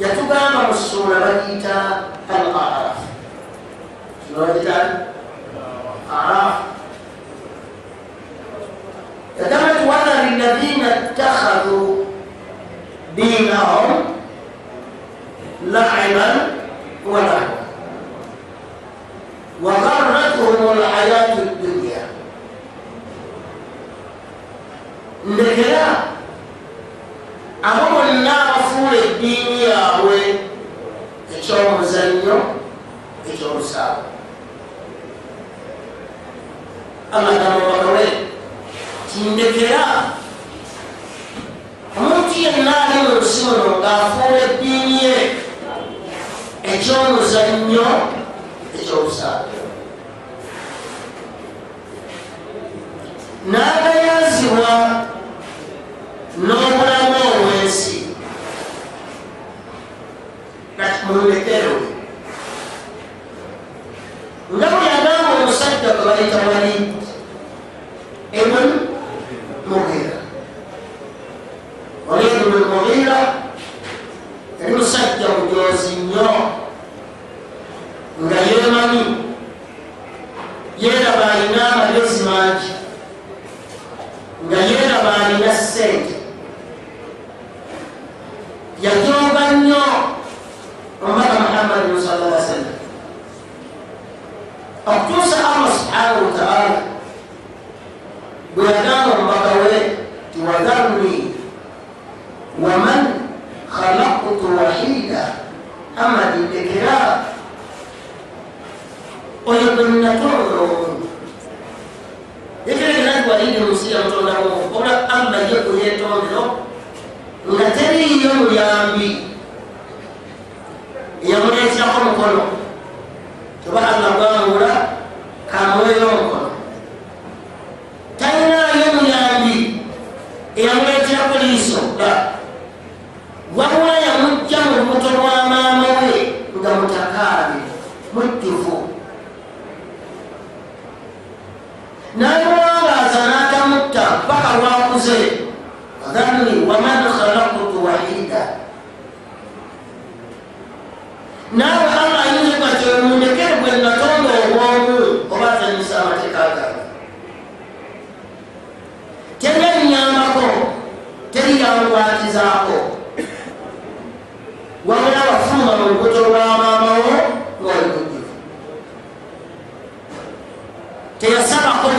yatugamba mu ssuula bagiyita alaraf kinobagita araf yagamba ti wathari lladhina ttakhadhu dinahum laiban walahwa wagharatuhum lhayatu dunya ndekera abo bonna okusuula eddiini yaabwe ekyomuzannyo ekyomusaaba amagamogole tindekera omuntu yenna ali mu nsi muno ng'afuula eddiini ye ekyomuzannyo ekyomusaaba n'agayazibwa n'ob mulolekero nga bwe yagamba omusajja kwebayita wali ebn mugira oli ebn mugira eri musajja mujozi nnyo nga yemanyi yeraba alina amagezi mangi nga yeraba alina sente yajoga nnyo أمت محمد صلى الله عليه وسلم أقول الله سبحانه وتعالى بيدان المطوي وذرني ومن خلقت وحيدا أما الإكرار ويظن تعذرون ikere nga gwalidi munsi yamutondamu obula amba yekuyetondero nga teriiyo muyambi yamuleeterako mukono oba alagwawula kamuweera omukono talinayo muyambi eyamuleeterako liiso da wabulay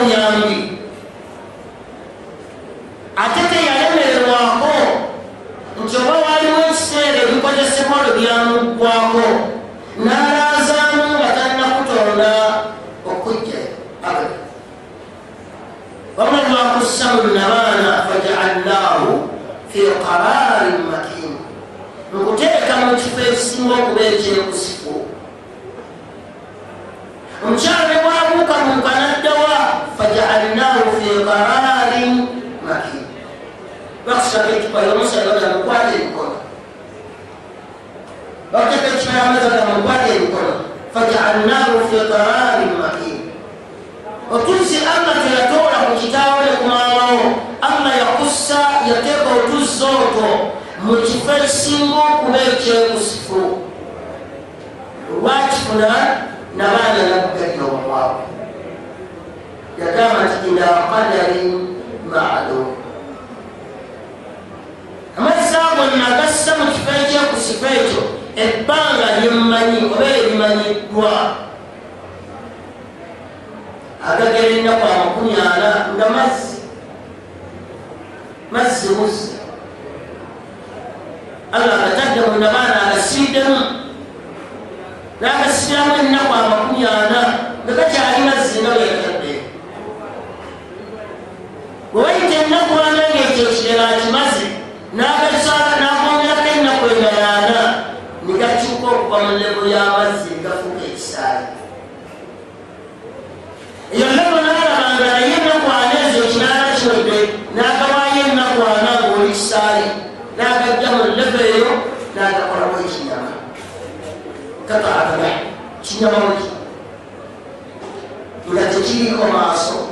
buyambi ate teyalemererwako nti oba waliwo ekiseera ebikozesebwa lwe byamuggwako nalazaamu nga tannakutonda okujja abe wamalwakussa munabaana fajaallaahu fi qararin makini nkuteeka mu kifo ekisinga okuba ekyekusi kararin maki fajalnahu fi qararin makin otusi alla teyatora mukitawole kumawao alla yakussa yateka otuzooto mukifo ekisinga okuba ekyekusifu lwakifuna nabaana nakugalira omumwawo yagamba nti ila qadarin maalum amazzi ago nagassa mu kifo ekyekusifo ekyo ebbanga lyemmanyi oba erimanyiddwa agagera ennaku amakumi ana nga mazzi mazzi muzzi allah agatadde mu nabaana agasiiddemu n'agasiramu ennaku amakumi ana nga gakyali mazzi nga bekana bwebaite enaku wandaga ekyo kirala kimazi nakakisala nakongerako enaku engalaana nigakyuka okuva mu lebo y'amazzi egafuuka ekisaala eyo lebo nalabanga naye enaku ana ezo kinaala kyodde nakawaayo enaku ana ngaoli kisaali nagajja mu lebo eyo nagakolako ekinyama kakaagala kinyama muli tula tekiriiko maaso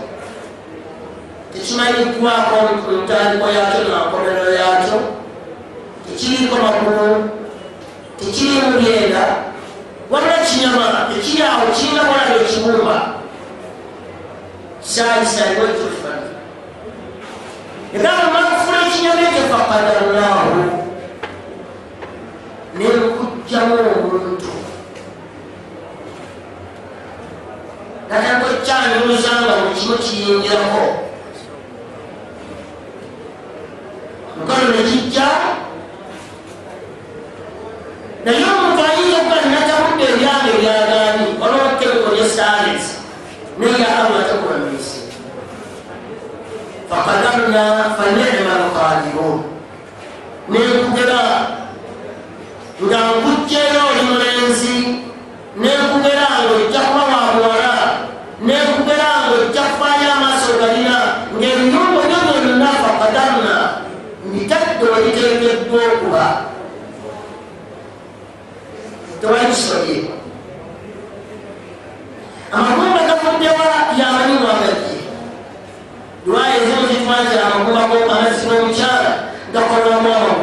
tekimanyikwako ntandiko yakyo nankomero yakyo tekiriko makulu tekiri mubyenda wala kinyama ekiyawo kiina bwalyo kibumba sakisaniwekyofan era mumakufula ekinyama ekyo fakadarulaho nekujjamu omuntu natanko kyanyuluzanga mukimu kiyingirako kale nekijja naye omuntu ayiyeko alina takudde ebyalo ebyagaani olwakkebeko lye saalensi naye amu atakuba mesi fakadarna fanema lukadirun nekugera nga nkujjeyo oli mulenzi nekugera ngaojja kuba wabwa okuba tewali kusobye amagumba gafuddewa yamanyi mwagagye lwayinza mukifaanjira amagumba gomazzi gomukyala gakolwamu amagumba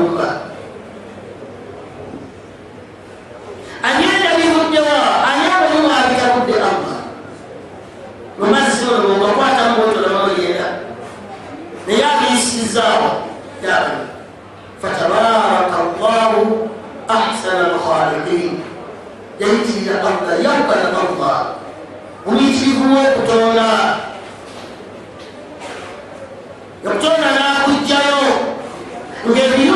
الله احسن الخالقين يمشي الى الارض يقبل الارض ويجيبوا يقتلونا يقتلونا لا كجايو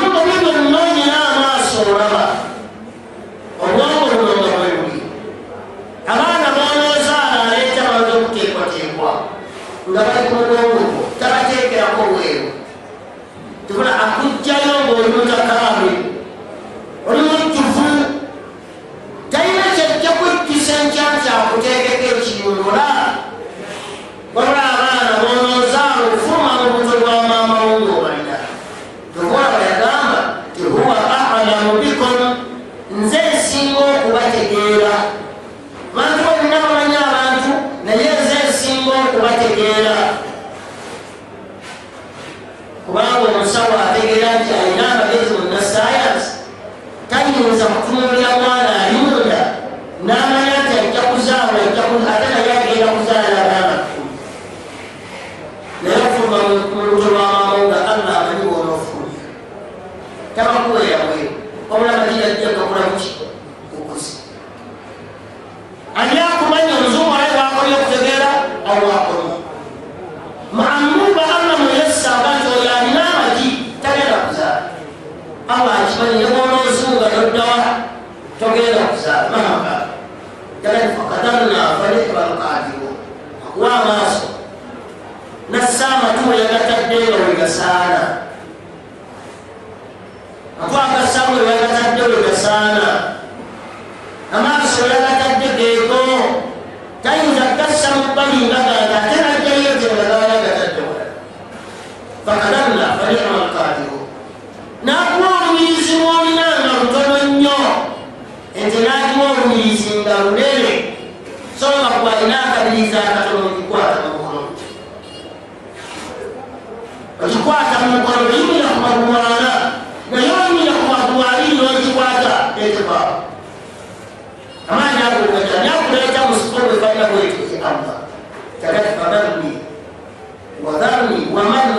allah akimanyi ne bwona ensunga toddawa togenda kuzaamaaka tali fakadanna falibalkaatibu akuwa amaaso nassa amatu yagataddeyo wegasaana akwakasamu yagatadde wegasaana amaaso yagatadde geeko tayinza kgassa mu bbalinga gange at bayinza katonaogikwata mumukono ogikwata mumukono oyimira kubakuwanga naye oyimira kubakuwali nogikwata ekyoba amaanyi agoaa nakuleeta musikowefalina bwetyo ekamba kagati fadharni wadharni wamanu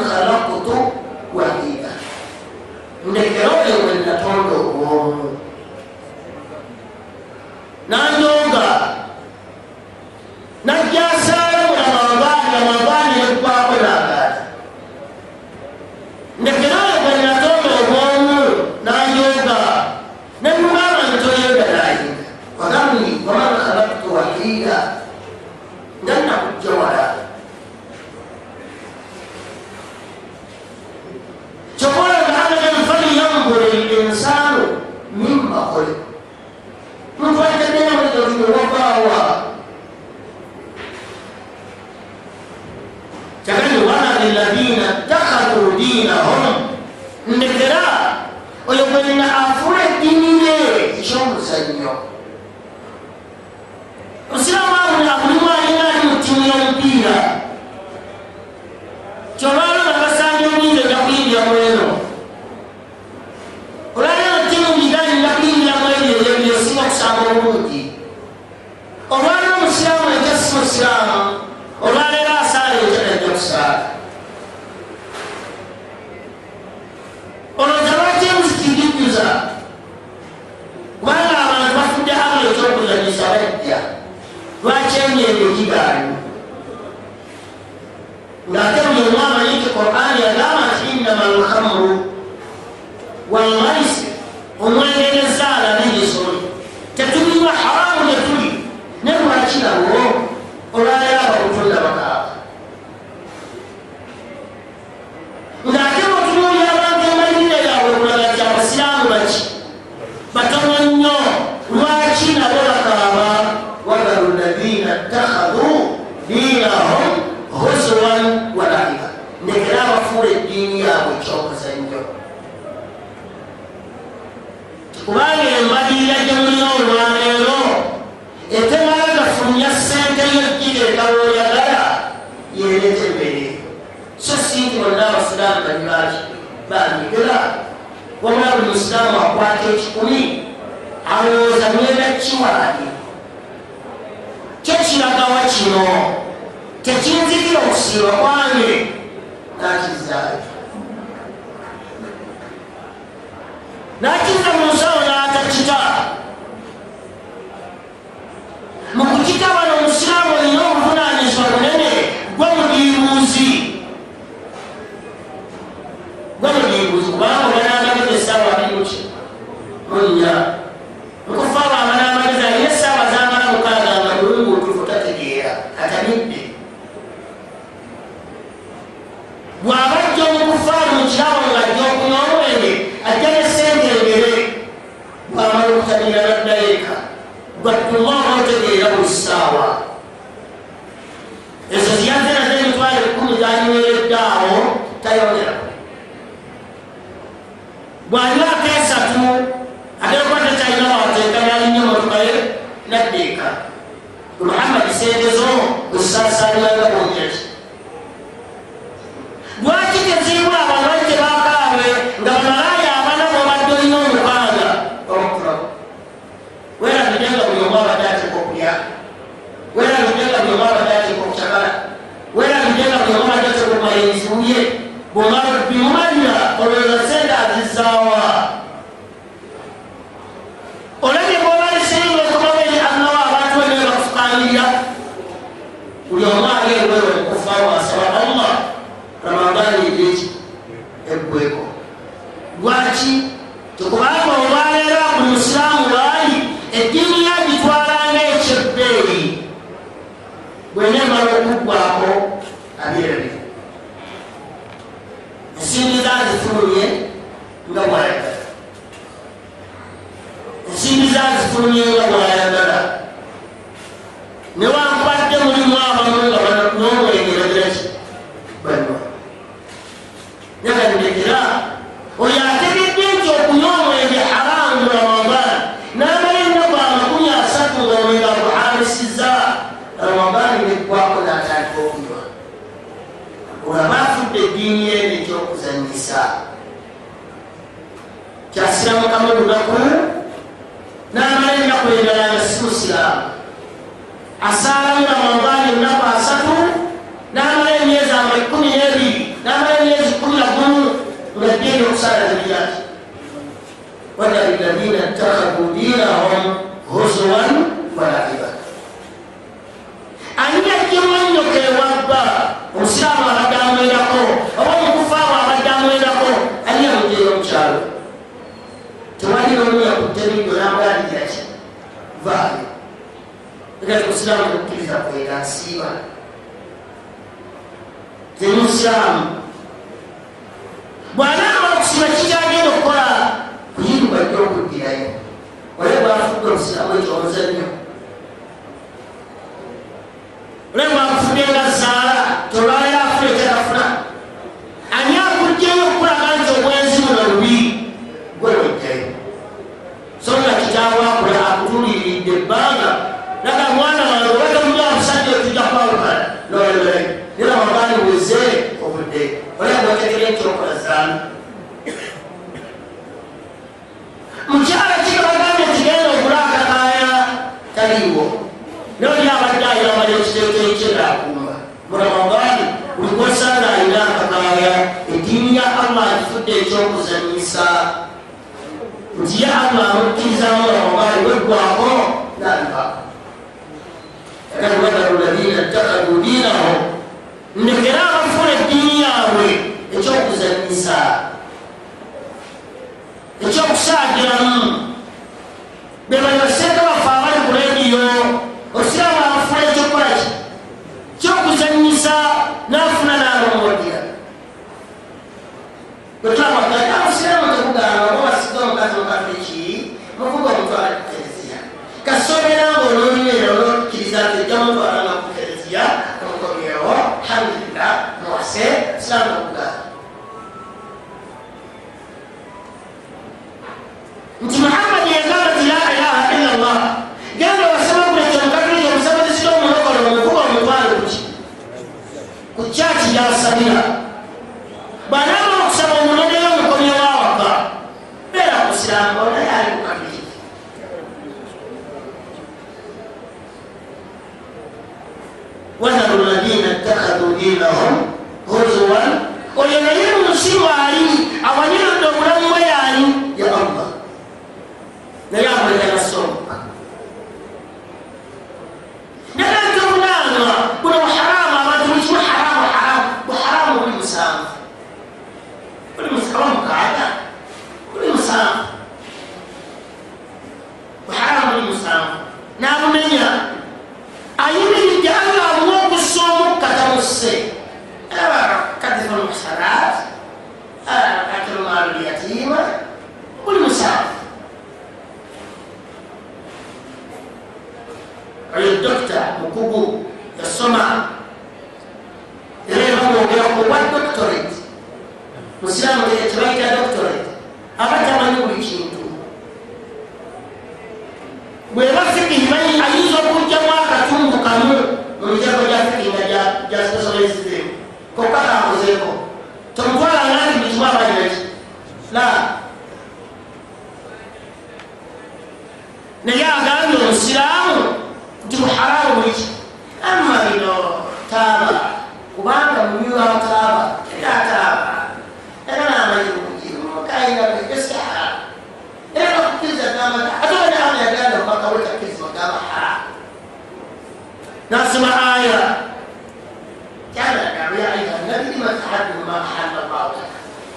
siyasayla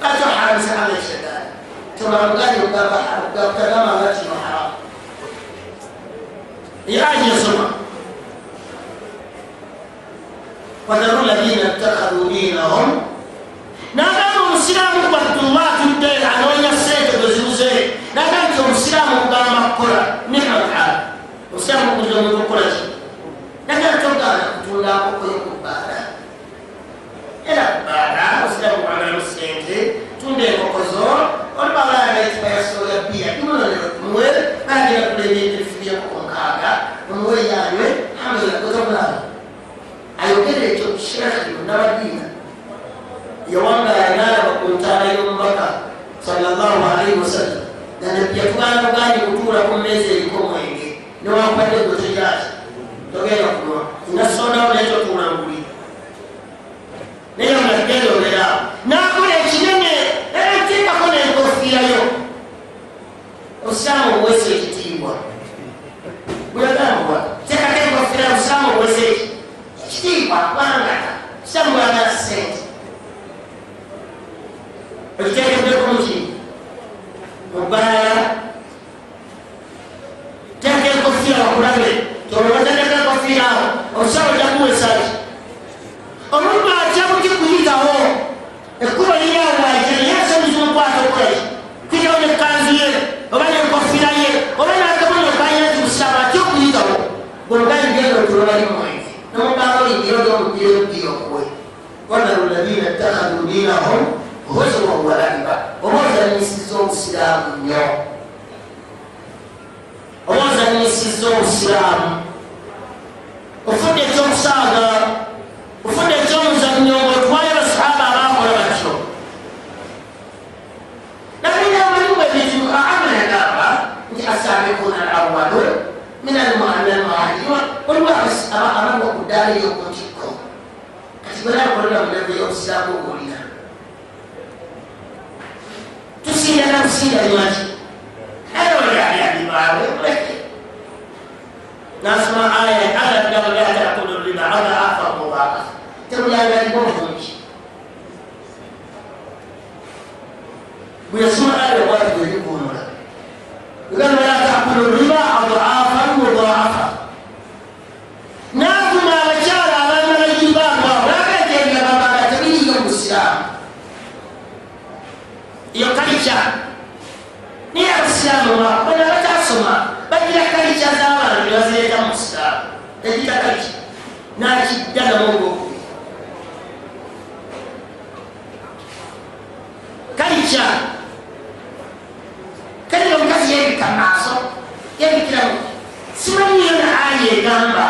kati oharamise ala eshetaani tomagani ogagamanga kino haramu yaajesoma wadharu ladina takhadhu dinahum nagamba omusiraamu kwatte oba atudde anoonya sente bwezibuze nagamba ti omusiraamu ogamba kukola nema lhala omusiraamu okuza omuntu okukola ki nagamba ti ogamba kutundaakokoyo kubaala era kubaala omusiraamu ogamba mu sente mindenhol az van, ott már lehet persze, hogy a bírt, mondani, hogy Noel, megint a plébét, hogy figyelj a kokonkága, a Noel járja, hát az lett az a bár. Hát jó, kérdé, csak sérfi, hogy nem a bírt. Jó, van már egy nálam a kontára, jó, maga, szállallahu alaihi wa sallam. De nem pia fukára, a bányi kutúra, akkor nézzél, hogy komoly égé. Nem van, hogy a gyógyos, hogy járt. Tökény a kutúra. Ne szólnál, hogy egy a kutúra, hogy úgy. Nézzél, hogy kérdő, osiramu owesa ekitiibwa bweyagamba tekatekofira osiramu owesa ekitiibwa kubanga siramu bwaga sente ekitekeddeko nti mubbaala tekatekofira okulabe tolobatatekakofiraawo osiramu ojja kuwesaki omuntu atya kukikuyitawo ekkuba lirangaje naye asobuzi okwata okulaki kujawo nekanzu ye oba nenkofira ye oba nakemanokayeti musaba aty okuyitawo bonnaigendo tulabalimwe nomubaako ligiro gomukirebdiyokwe ona lulabina takhadu dinahum huzuwa walaiba oba ozanyisiza obusiraamu nnyo oba ozanyisiza obusiraamu ofudde ekyomusaaga ofudde ekyomuzannyo ali okutikko kati bwenakolera munaku yokusaako olina tusinda nakusinda lwaki ayoyaliyabibaawe nasoma aya alaaaakola olulima aa afakuwaka temulyagalibwa obungi bweyasoma aya wajiwe kati nakiddanamungo kalica kalira omukazi yebika maaso yebikira simanyiyona ali egamba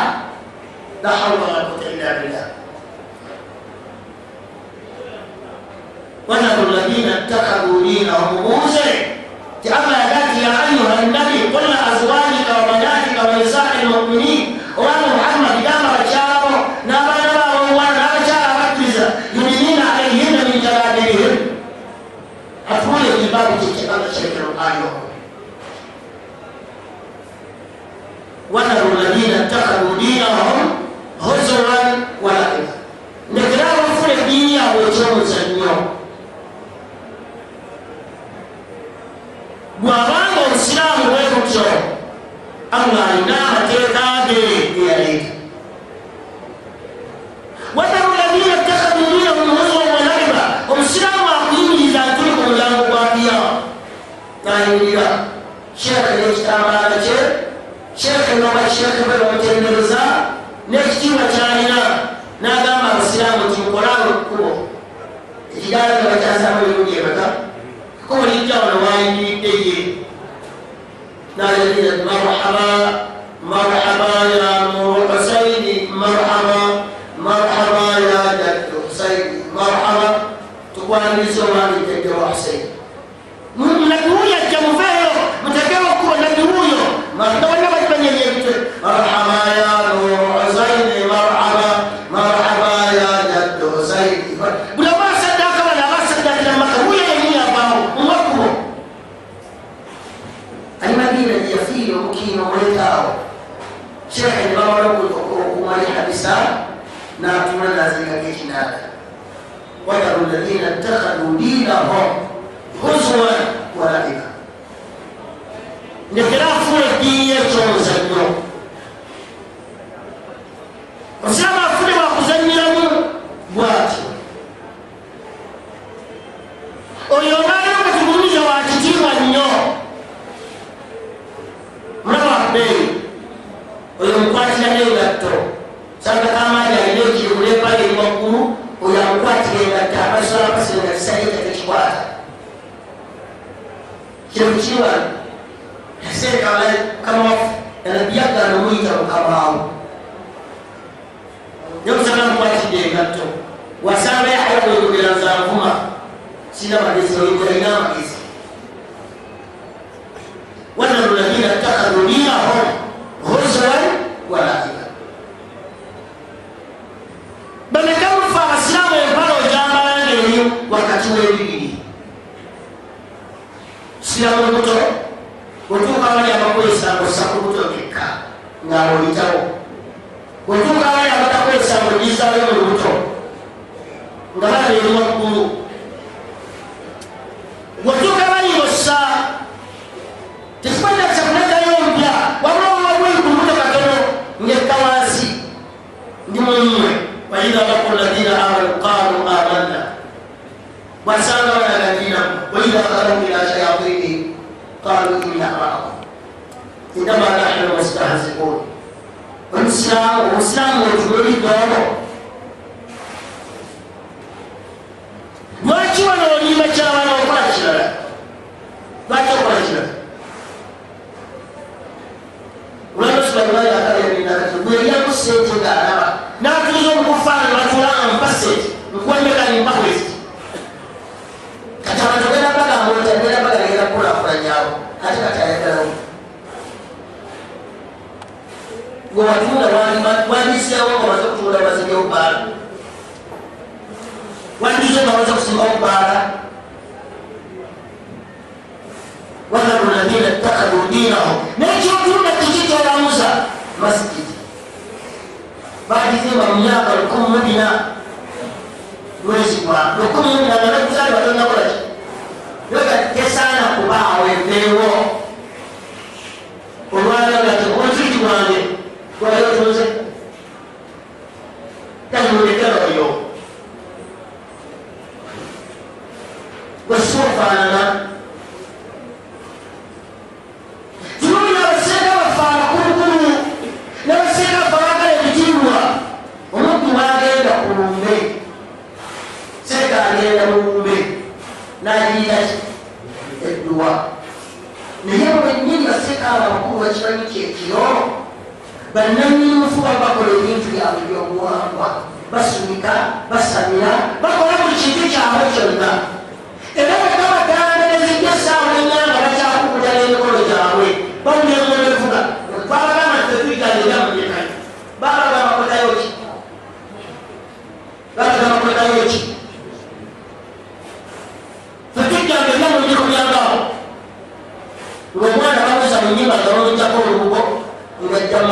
la hawla wala quwata illa billah wanaru ladina takabu dina omubuuze ti ama yagati ya ayuha nabi kulla azwajika wa banatika wanisai lmuminin owanu alladhina ittakhadhu dinahum huzuran walaia nekerabafuna eddiini yabwe ekyomuzannyo gwabanga obusiraamu bwekutyo allah alina amateeka ge eyaleeta wadaru ladina ittakhadhu dinahum huzuran walaiba omusiraamu akuyimiriza atuli ku mulyango gwa diyama nayimirira sheekaekitaba nga bakishekubera okutendereza nekitiibwa kyalina nagamba abasiraamu nti nkolaawo ekkubo ekidaala nga bakyasaamu emirundi emeka kkubo lijjawano wayimiridde ye nalegeza ti marhaba marhaba ya muhusaini marhaba marhaba ya jadi husaini marhaba tukwaniza nga sekale kamaf yagga nomuyita mukamaawo nyemusakamukwakide engatto wasanga yakaoyogera zanvuma sina magezioyogalina amagezi wanalulagina takaluliaho huzwan walaia banekamufa abasiramu empalo ojambalangeeyo wakati webibiri osiramu lubuto wetuuka wali abakwesanga osaku lubuto kekka ngaoyitawo wetuuka wali abatakwesanga ogizayo mu lubuto nga balabeeri waggulu wetuuka bali osa tekikwetakisa kulegayo mpya wabulawaguli ku lubuto katono ngekka wansi ndi mumwe waiza bako lazina amanu qalu amanna wasanga wayagaki قل فخرجوا الى شياطين قالوا انا اراكم انما نحن مستهزئون والاسلام والاسلام وجود دوره lwaki wanoolimba kyabana okola kirala lwaki okola kirala olwanosubaiwaiakalaeyaku sente ngaalaba n'atuuza omukufaana natulaampa sente mukuwanyekanimpakwezi kati abantu bagendera balagira kulakulanyabo ate katayagalao gwebatunda wandisewo ngaomaze okutunda bazigeobaala wandize ngamaze okusima obubaala wadharu lladina ttakadu dinahum nekyotunda kiki kyalamuza masjidi bagizimba mumyaka lukumu mubina mwezi gwa lukumu mubina nga nakuzali batonakolaki tesaana kubaawo empeewo olwalonga tekonziki wange gwayotoze kaiekeroyo wesiofaanana omuntu mwagenda kulumbe sekagenda mulumbe nayiyinaki edduwa naye bwenyini basekaaba abakulu bakimanyi kyekiro bannanyinufu babakola ebintu byabwe byobuwangwa basumika basamira bakola buli kintu kyabwe kyonna era bwe babatambereziddya saawa nnyanga bakyakukuta n'emikolo gyabwe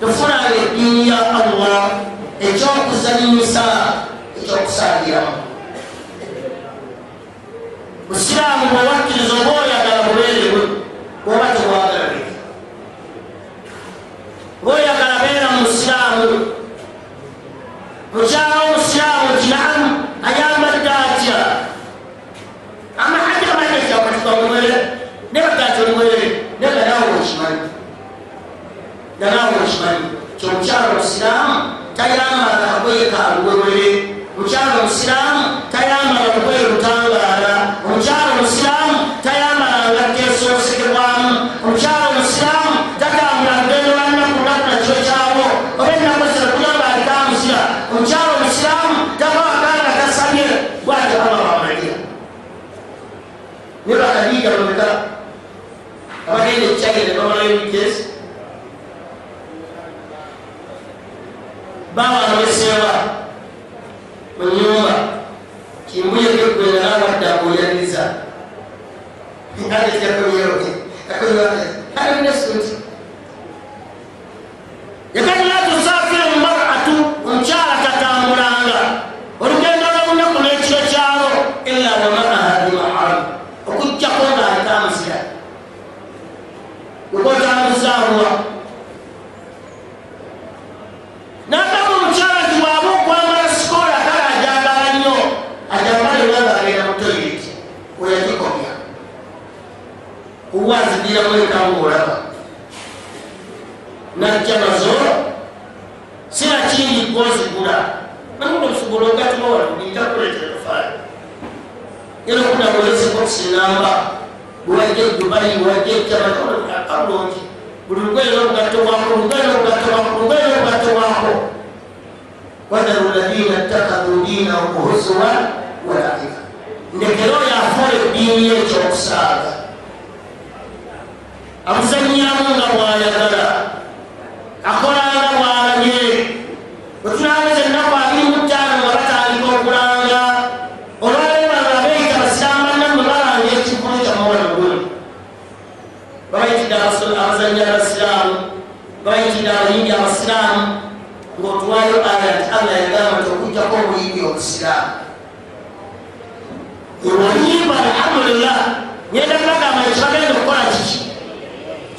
tufuna eddiini ya allah ekyokuzanyisa ekyokusaagiramu busiraamu bwewakkiriza oba oyagala bubeerebwe oba tewagalae oba oyagala beera mu busiraamu mukyawa omusiraamu nti naamu ayambadde atya amahaja amajaja katuka omuwere nebagati omuwere neganaawe okimanyi ganaawe kyomukyala omusiraamu tayambala lugoye kalugobere mukyala omusiraamu tayambala lugoye lutangaala omukyala omusiraamu tayambala ngatta esoosekebwamu omukyala omusiraamu tatambula lugendo lwannaku lunaku nakyo kyabo oba ennaku zirakuyamba alitamuzira omukyala omusiraamu takawakaana kasabye bwate bamawamalira nibakadiida mubika abagenda ekyagene bamalayo bigezi baba abeseba munyumba kimbuyekekwenana abaddakuyaniza Yeah. ekyamwekangaolaba najja mazo sirakingi kozigula namuno osobola ogatumawa nitakuletetofaayo era okunamulezeko kusinamba wajja edubai wajja ekyamaakalungi buli lugaina obugatto bwako lugaina obugatto bwako lugaina obugatto bwako wadaru ladina ttakadhu diina huzuwa walaia ndekeroyo afuwa eddiini ekyokusaaga akuzanyamu nga bwayagala akolanga bwalanye wetulanga zennaku abiri mutaano nga batandika okulanga olwalebanga abeyita basiramannamwe balanga ekikulu kyamawanagu babayitidde abazanya abasiraamu babayitidde abayimbi abasiraamu ngaotuwayo aya nti allah yagamba nti okujjako obuyimbi obusiraamu wayimba alhamdulillah ngenda kubagamba ekibagenda okukola kiki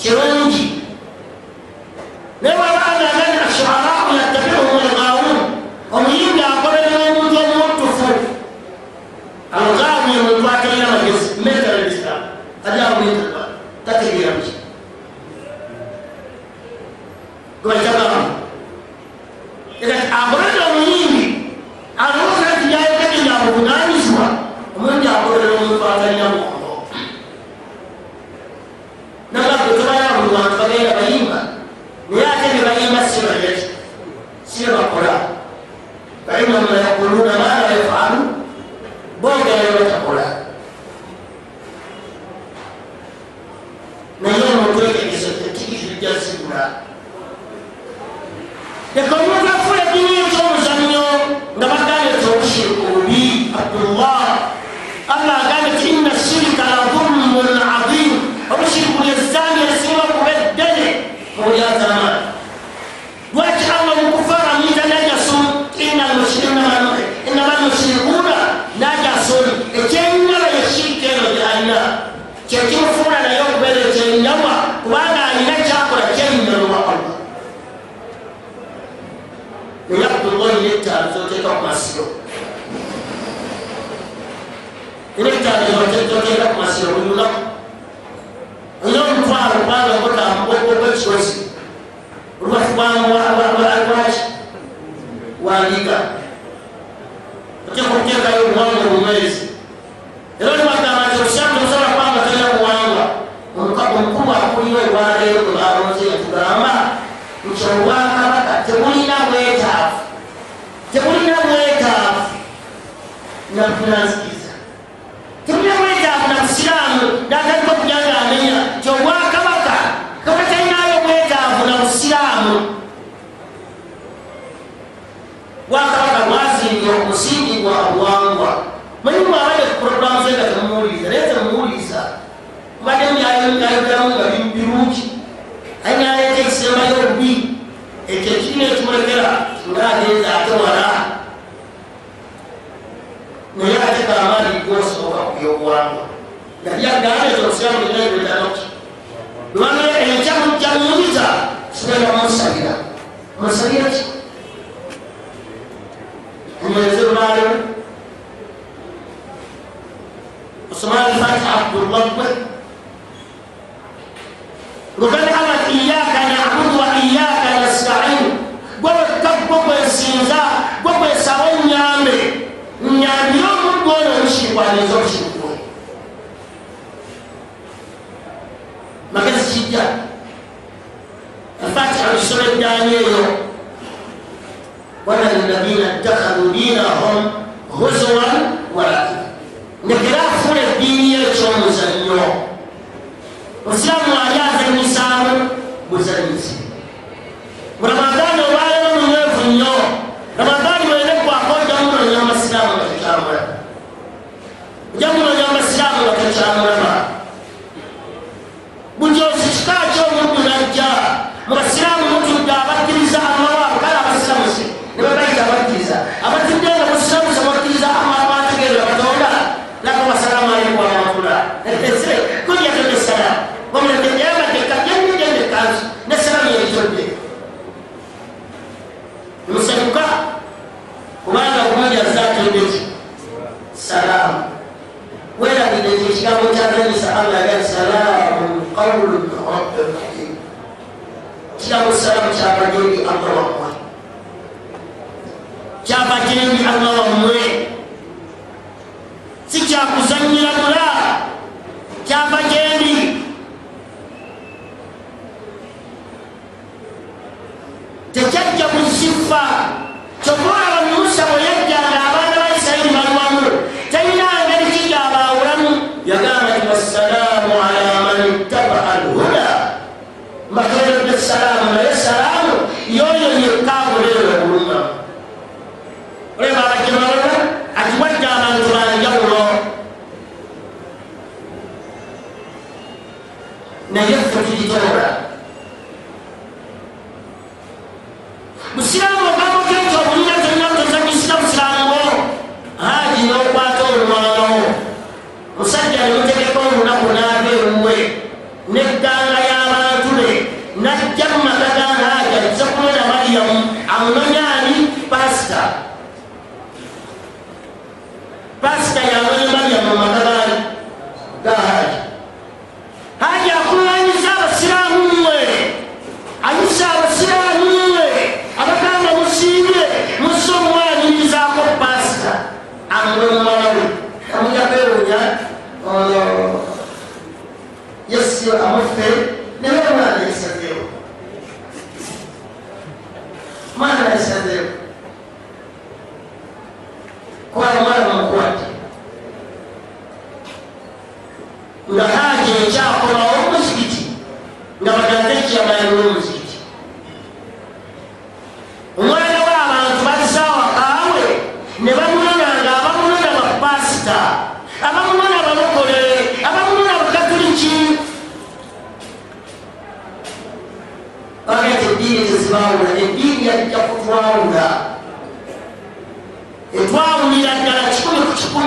kirungi naye wabanga agenda suharamu yattabihum algaun omuyindi akolera omuntu omutufu algaun ye muntu atalina magezi metere lislam ajawita mana program senda zamuuliza naye zamuuliza baddemuyayongayogamu nga bimubirungi ayinaleeta ekisembayo obubi ekyo kirina ekimulekera ngaagenza ate wala naye ate kamaani gosooka kuyobwanga yaliagaaekyamuyiza sigenda musabira musabira ki nyeze lwaleo Osman Sanchi Abdullah pun Rukan amat iya kaya aku wa iya kaya sekain Gue tetap gue bersinza Gue bersawa nyame Nyame yo pun gue nanti wali zon syukur Maka sejidja Fatih al-Surat Daniel Wala al-Nabina dakhalu dinahum Huzwan wa'ati Negeras eddiini yekyomuzannyo osiramu ali azanyisaamu muzanyise ramadaani obaayo omunyeevu nnyo ramadaani wene kwaka ojja munonya amasiraamu nga tekyamula ojja munonya amasiraamu nga tekyamula سألنا قال سلام قول من رب الرحيم كلام السلام شاب جيني الله أمي شاب جيني الله أمي سيكي أكو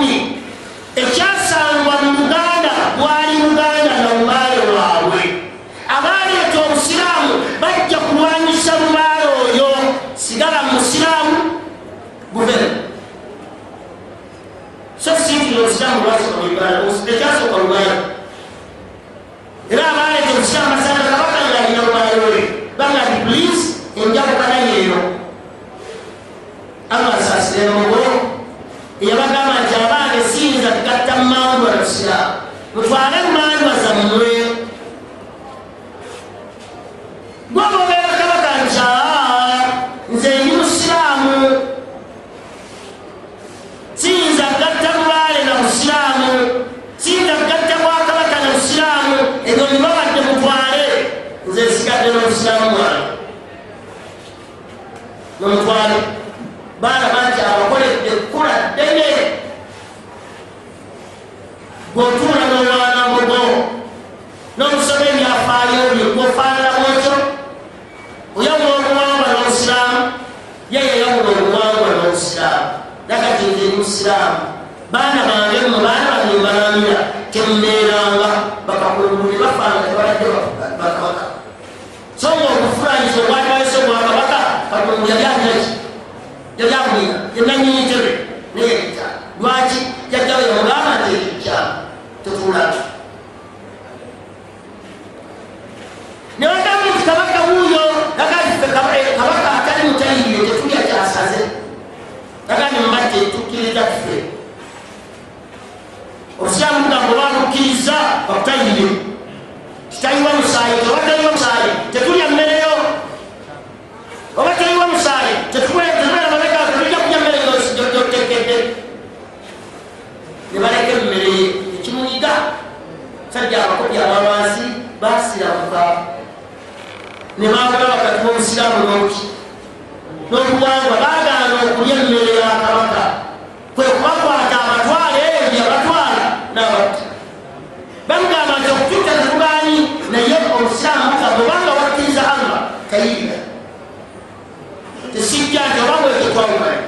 命。obusiraamu baana bange mu baana bange mbalamira temumeeranga bakakulumuli bafanga tebabadde bakabaka so nga okufulanyisa obwatwayisa obwakabaka katulumu yabyaniraki yabyakumira yenanyini bakutayire kitayiwa musaayi oba tayiwa musaayi tetulya mmereyo oba tayiwa musaayi tetubera mabega tetujja kulya mmere gyotekedde nebaleke mmere ekimuyiga sajja abakobya abalwansi basiramuka nebagala kati bomusiramu noki n'okuwangwa bagana okulya emmere ya kabaka kwekuba kayiira tesijja nti obamweke twawumanyi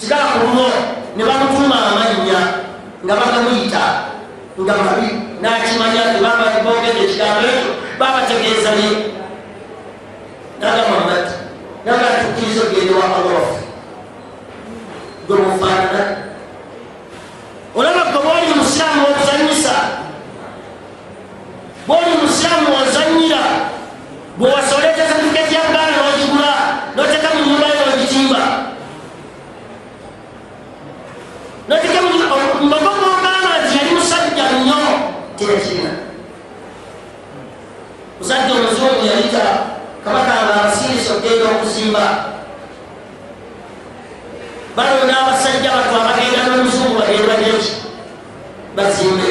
sigala kulumo ne bamutuma amannya nga bakamuyita nga mabi nakimanya tebabaibongeza ekigambo ekyo babategeeza ne naga muhammad naga tukiriza ogende wakalowafu gwe mufaanana olaba gwe bwoli musiramu wozanyisa bwoli musiramu wozanyisa bwewasoleta esatifiket yabbaana nogigula noteka munyumbayo ogitimba noteka mumago gobaana nti yali musajja nnyo tekina musajja omuzungu yayita kabaka ngaabasiisi okgenda okuzimba balonda abasajja batw abagenda n'omuzungu bagendabyeki bazimbe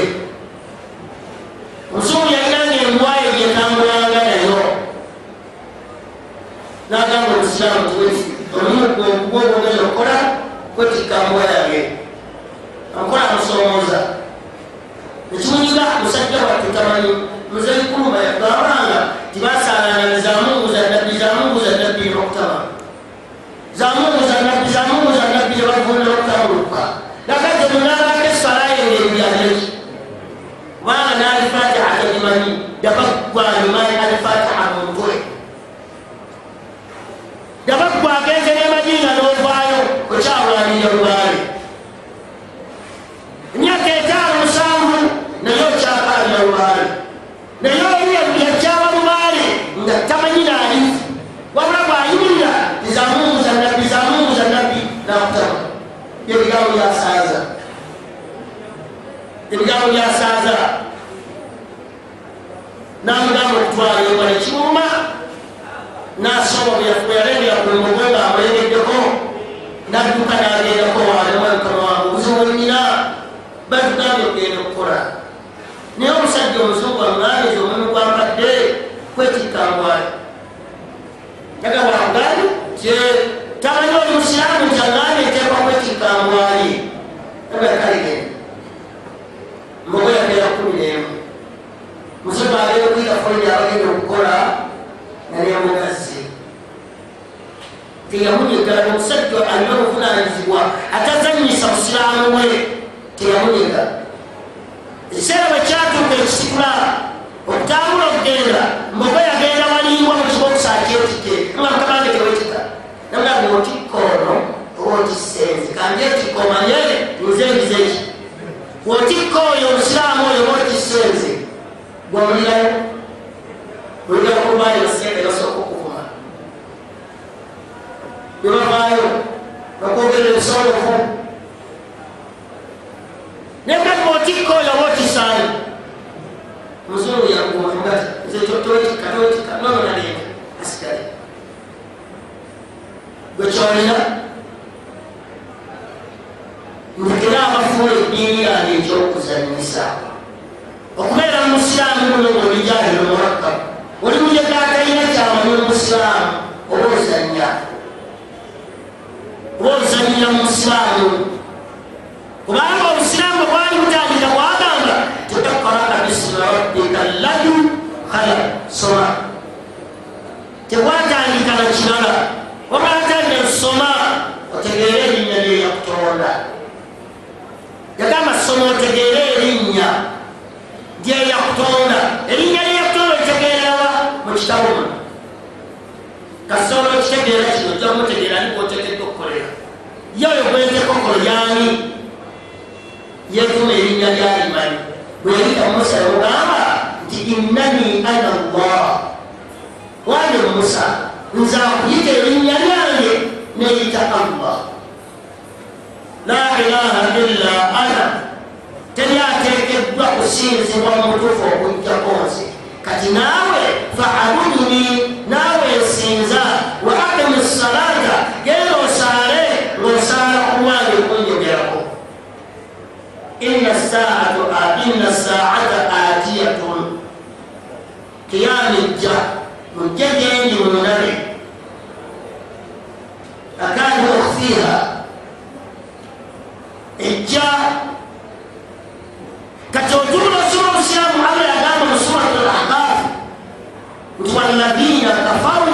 omuzungu yalinanga embwa nagamba omusiramu omuntu ogugogomeza okola kwetika mbwa yange ankola musomoza ekimunyiga musajja wattu tamanyi muzeikuluma yagabanga tibasalanane zamungu zadabbi zamungu zadabbi nokutama zamungu zanabbi zamungu zanabbi ebavunira okutamuluka lakate munabake esalayo ngeri yaleki kubanga nalifatiha tagimanyi yabagwanyumanyi ebyafo byasaza namugamba otwaliobalekiuma nasoba byaeyakulmugwenga amuyegeddeko nadduka nagendako waalemaukama wange buzimulimira batugambye okugenda okukola naye omusajja omuzungu amulaneza omulimu gwambadde kwetikkangwali agaa yalyamugazi teyamunyegala omusajja alina obuvunanyizibwa atazanyisa musiramu we teyamunyega ekiseera bwekyatuuka ekisikula okutambula okugenda mboga yagenda waliimwa mukiba okusakyetike nga mukamange tewetika namulage otikkoono oba otisenzi kanje tikkomaye nze ngizeki otikkooyo omusiramu oyo oba otisenzi gwamulirayo olunakulumanya basente basooka okuvuma yebavaayo okwogerera ebisolofu nekaba otikka oyo oba otisaayo omuzungu yakuwanga ekyotoetika toetika nobonalenga asigale bwekyolina ndekera amafuna eddiini yange ekyokuzanyisa okubeera mu musiramu muno ngaolijaahira omurakkabu olimujekakaina kyawe omusilamu oba ozanya oba ozanyira mumusilamu kubanga obusilamu bwali butangira bwagamba totakukola kabisira wabbika ladu hala soma tekwatandika na kirala obatandira soma otegeere erinnya lyeyakutonda yagamba soma otegeere erinnya lyeyakutonda okusawoma kasobola okitegeera kino kyomutegeera nikwotekedde okukolera yoyo gwentekokolo yani yekuma erinnya lyalimani bweyita musa yogamba nti innani ana llah wange musa nza kuyita erinnya lyange neyita allah la ilaha illa ana telyatekeddwa kusinzibwa mutufu okujjakonze kati naawe faabuduni naawe nsinza wa akimu salaata genda osaale ngaosaala kuwange okunjogerako inna saata atiyatun kiyamijja mujja gendi mundabe akali okufiira ejja kati otuula osoma obusiramu abala walladhina kafaru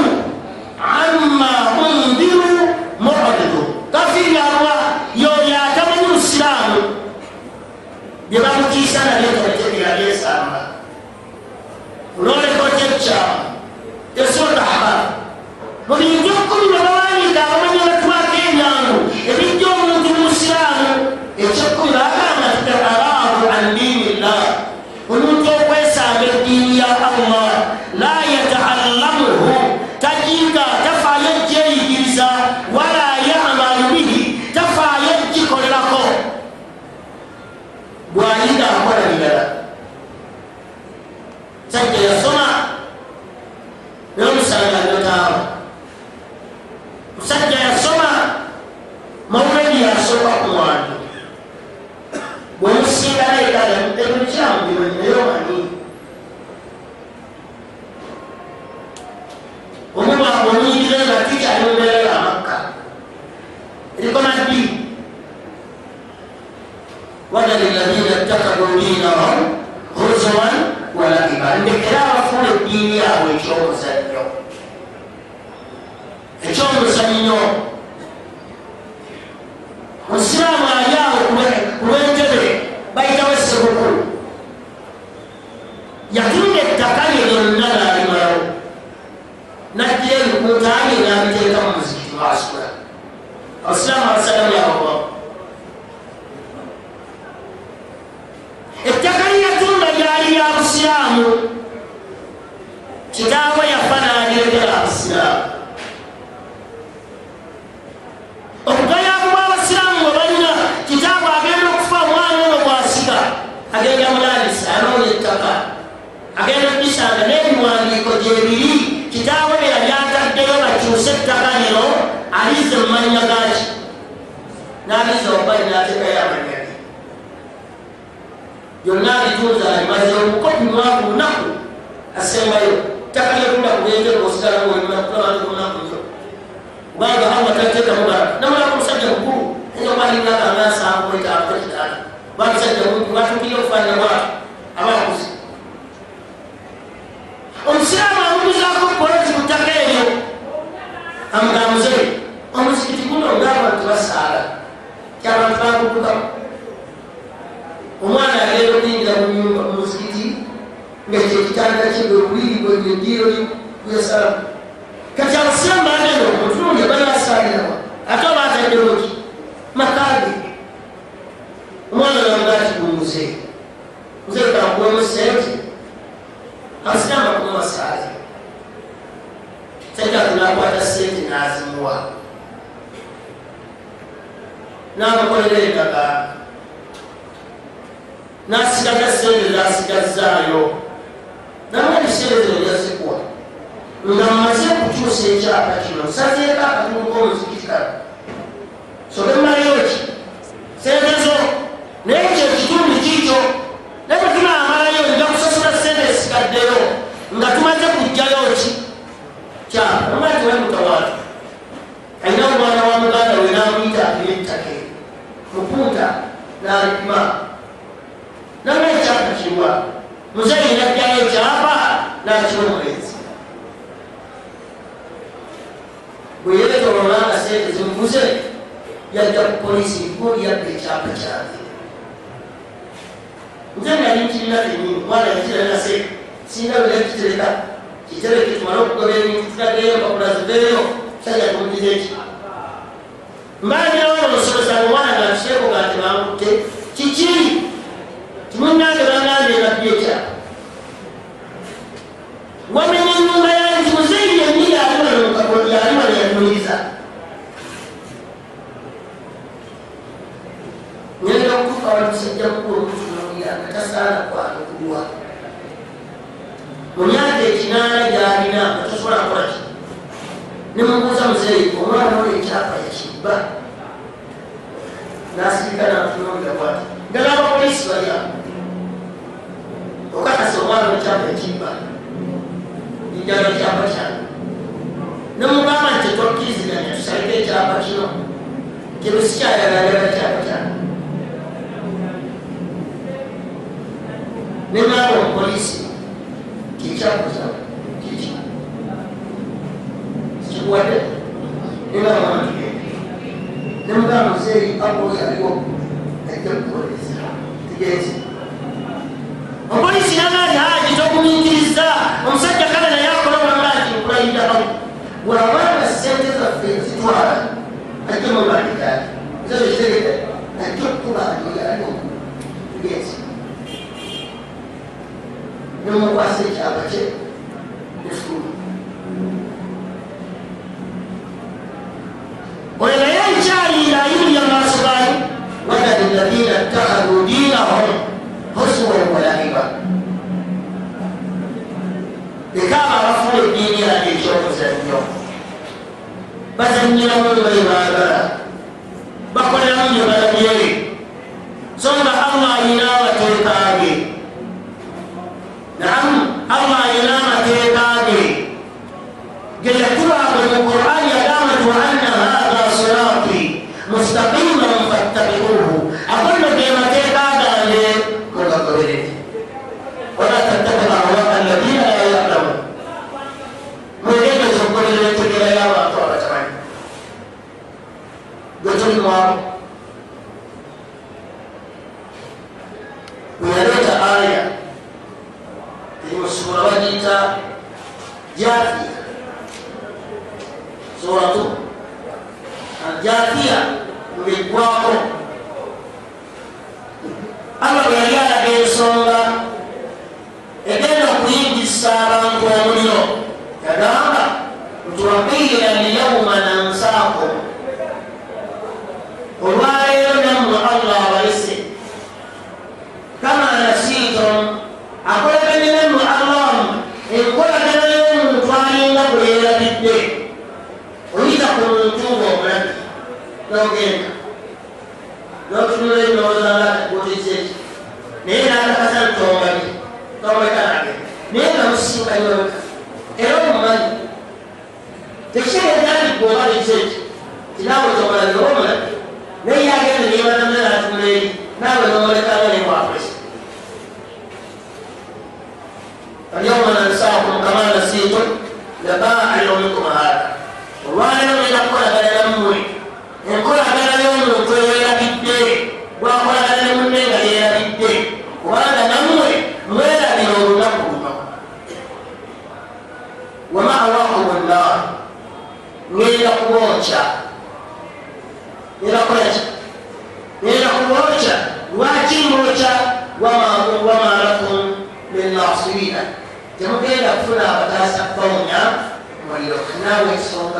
ama undiru muridu kafiri arwa yoyatamanyi musilamu byebamukiisa nabyo kebitegera byesamba olwolekoteca yesuna habar mubintu okumi nabawandika abamanyi bantbakukuba omwana agenda okuyingira muyumba mumusikiti nga kyekitanda kibwe obuliri bwegeddiiro yasala kati abasiramu bagenda okutunge banasalirawa ate obatajoloki makage omwana nambatikumuze nzekakuwemusente asiramu akumasaali sajja tunakwata sente nazimuwaa nakakolereeka ka nasigaza sente zasigazaayo naba ebiseerezo yazikwa nga mmaze kukyusa ekyapa kino nsazeeko akatunuka omuzikitikala sobemmayoki sente zo naye n'alikuma nawe ekyakukirwa muzaire najjayo ekyapa nakyomulenzi bweyeetololanga sente zimuguze yajja ku polisi ngoli yabba ekyapa kyange nze nalinkirira enyini omwana yakirana se sinda lwenakitereka kitereke tumale okugoba ebintu tulageyo mpapula zibeeyo kyajja kumugiza ekyapa mbalirawo nomusomesa omwana nga kiseko nga tebamute kiki timunange bagambye babyeta wamenya enyumba yanti muzeeri yenyiri alimanoyatuliriza nyenda okufa wamusajja kukulomutunulira nga tasaana kwanukulwa mu myaka ekinaana gyalina nga tosobola kukola ki nemubuuza muzeeyi omwana oyo ekyapa yakibba nasirika natunongabwati ddala abapoliisi balyamu okakasa omwana ekyapa ekibba nijjala ekyapa kyange nemugamba nti tetwakkiriziganya tusalika ekyapa kino tebusikyayagalaba ekyapa kyange nemaga omupoliisi tiekyakuzamu fuerte. Yo le daba más bien. Yo me daba más serio. Algo le digo, hay que actualizar. ¿Qué quiere decir? Omupolisi n'amaanyi aaji n'okumuyigiriza omusajja kabera yakolawo amaanyi okulayiriramu bw'aba nga ssente zaffe zitwala ajja mumaliga zeeeta ajja okukubaaniyaalo tugenzi n'omukwasa ekyaba kye oyo naye akyalira ayimirya maaso gani wadali lahina tahadu dinahum hosuwaemulaiba ekaba abafuna eddiini yange ekyomuzannyo bazannyiramuli baibaagala bakoleramu gye balabyere so nga allah alina abateekage nam allah alina jafi suratu jafia ulikwako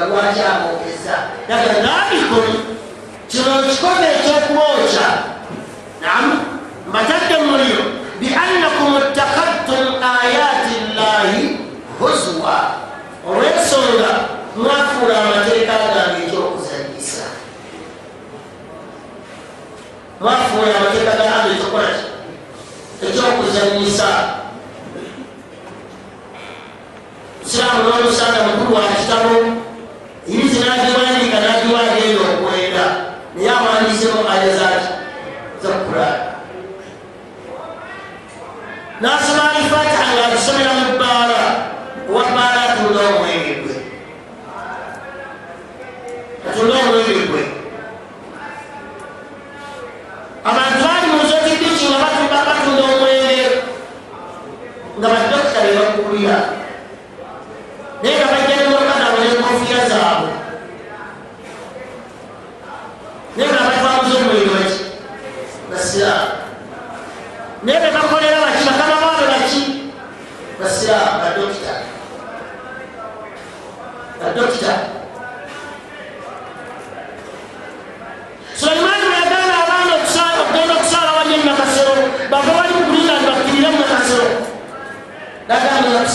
lwaki amwogeza naikoi kino kikome ekyokumwokya nam mbatadde muliro biannakum ttakadtum ayati llahi huzwa olwensonga mwafuula amateeka gange ekyokuzanyisa mwafuula amateeka gange ekyokolaki ekyokuzanyisa siramu nomusanga mukulu wakitabo kyakimanyi nga nagiwa agenda okwenda naye awandiisemu aya zaki zakurana nasoma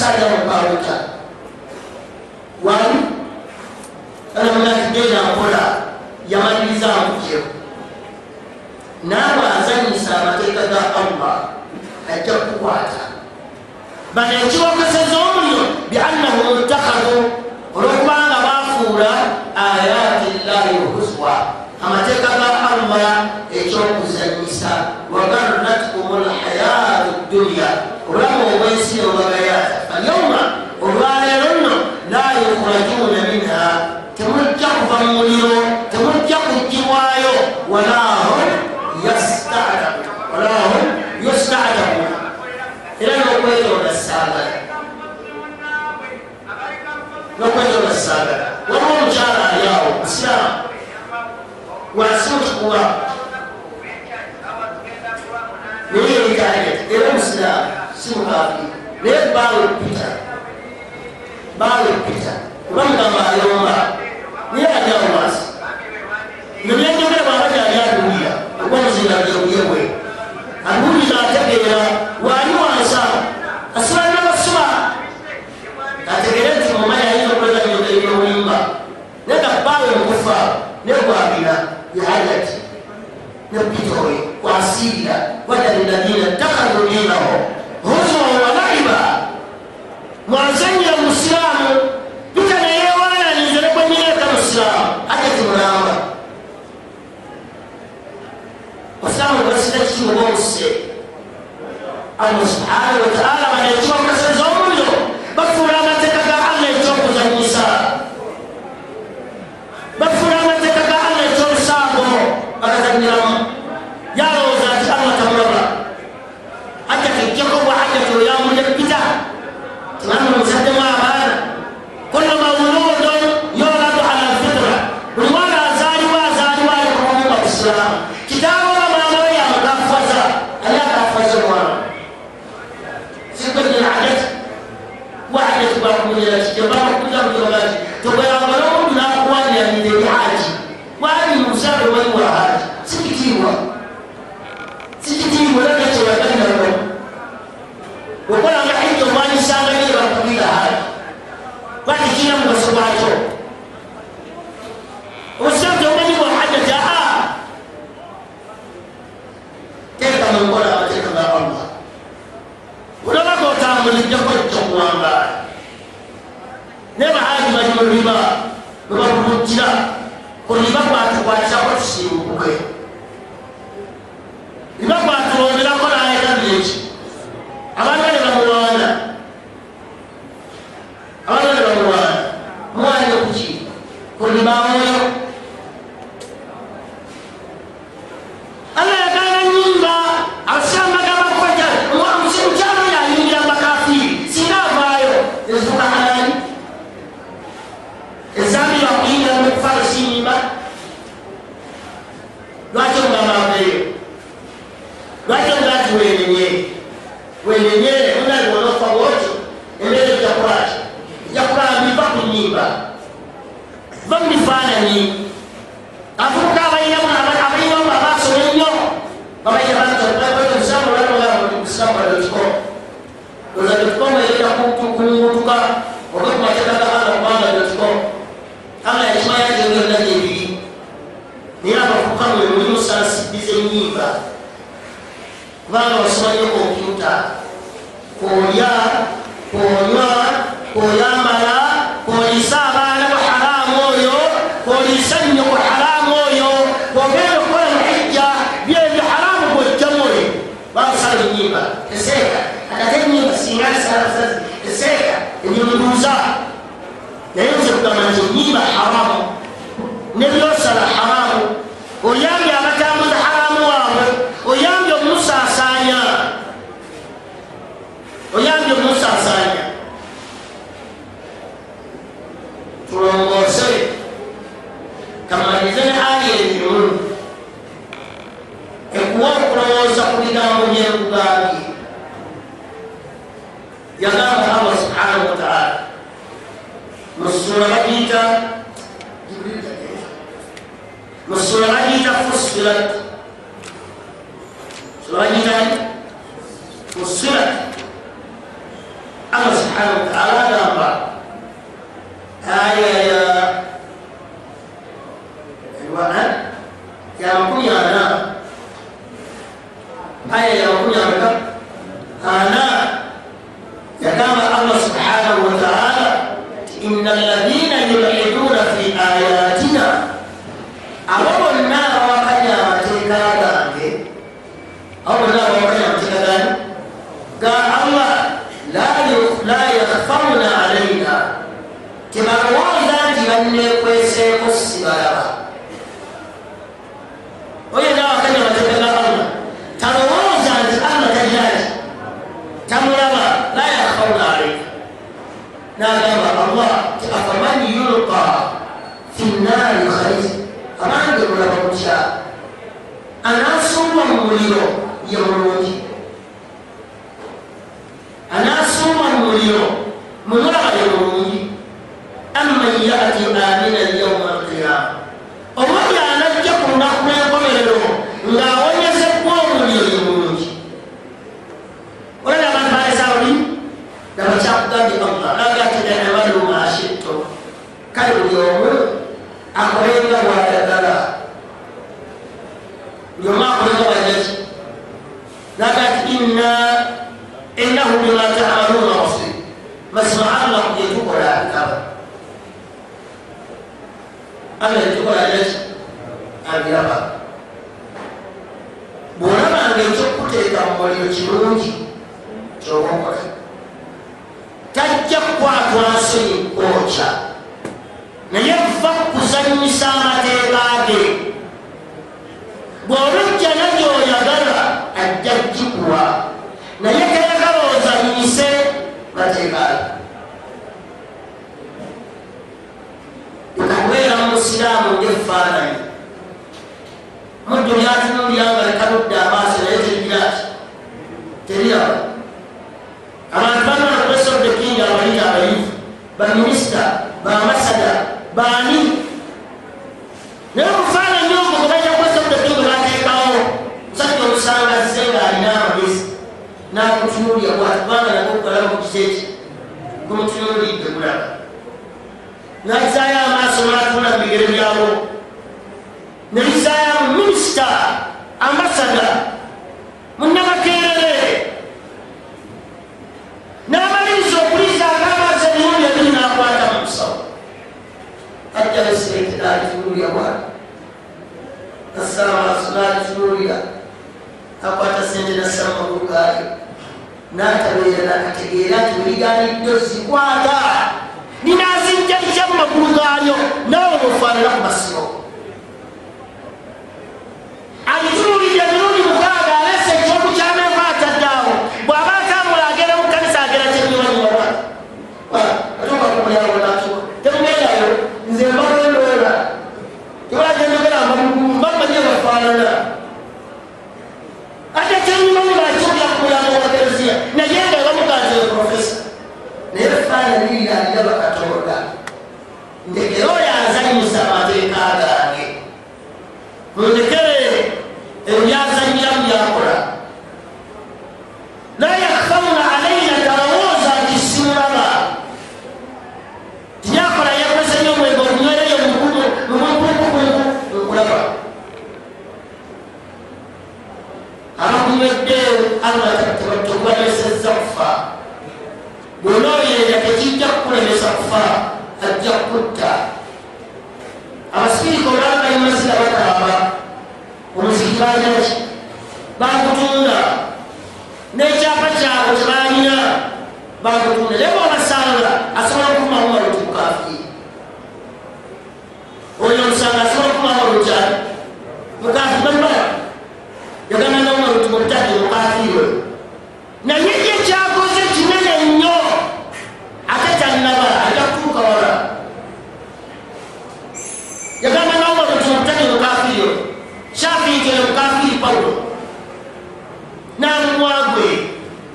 saya mempaluta wali anamunakide yakola yamaliriza mukyo naaba azanyisa amateeka ga allah ajja kukwata bano ekiwakeseza omulyo biannahu mutakadu olwokubanga bafuula ayati llahi lhuswa amateeka ga allah ekyokuzanyisa wagarnatkum lhayatu dduniya obulamu obwensi obaga يخرجون منها تمجحف المليون تمجح الجوايا ولا هم يستعدم ولا هم يستعدم إلى نقيت من السادة نقيت من السادة ورهم جارة ياهو السلام وعسوش قوة نريد كاية إلى مسلم سمغافي ليه بارو البيتر بارو البيتر Rahmetullahi Allah. Niye acaba olmaz? Niye acaba yamakumi abana omuliro yawulula bwalina kirungi kyobukola tajja kukwatwa nsi kwokya naye va kuzanyisa amateeka ge bwolujja nagyoyagala ajja kukikuwa naye kayagala ozanyise mateeka ge ekabeera musiraamu ngefaananyi mudduni atunulyanga lekaludde amaaso yaabwe abantu bagana kubesodde king abali abayivu baminisita bamasada baani naye mufaananyi ogo tebajja kubesodde king bateekawo musajja omusanga ze nga alina amagezi nakutunulya bwatubanga nago kukolamu kiseeki kumutunulidde bulaba nazayo amaaso natuna mubigere byabo nazayo minisita ambasada munnamakee ajja besente nagitunulira bwati nasamaaso nagitunulira akwata sente nasamagugayo natabeera nakategeera nti buliganiddo zikwata ninazinjaija mumagulu gaayo nawe bofaanira ku masiro agitunulira mirundi onooyeya tekijja kukulemesa kufa ajja kukutta abasikiri olwakayimasira bataaba omuzikibanyaki bakutunda n'ekyapa kyabwe kyebalina bakutunda leba obasanga asobola okukumamu olutimukafi oyo omusanga asobola okukumamu olutyani mukafi bamala yagamanamu olutimu butaki mukafiwe naye namugwagwe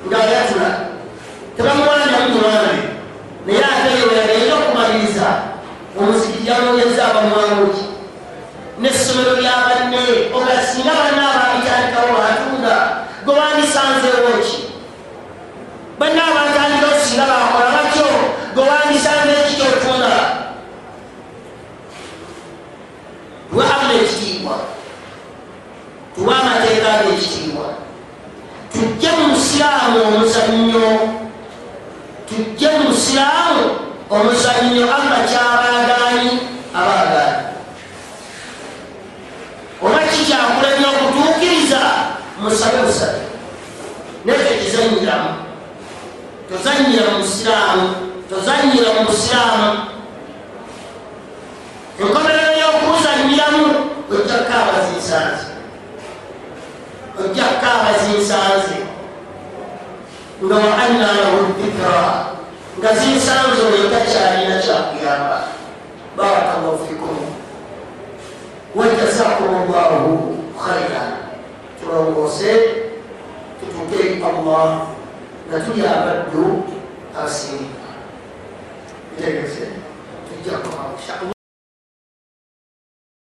ngaayatula tebamuwanja mumuwange naye ate yoyagenda okumaliriza omuzigi yanonyeza abamwanguki nessomero lyabanne ogasinga banaabaabitandikawo batunda gebandisanzewoki banaabatandika osinga bakola batyo gebandisanze ekikyotunda tuwa amna ekitiibwa tuwa amateeka ge ekitiibwa tujje musiraamu omuzannyo tujje musiraamu omuzannyo allah kyabaagaani abaagaani oba kikyakulanya okutuukiriza musabe musabe nekyo kizannyiramu tozannyira musiraamu tozannyira mu musiraamu enkomerero y'okuzannyiramu ojja kukaabaziisanzi ojakaba zinsanze nga waanalahu dikra nga zinsanze oyotakyalina kyakuyamba barakallahufikum wajazakum llahu khaira tulongose tutuke allah nga tuli abaddu asinga tegese tujjakuba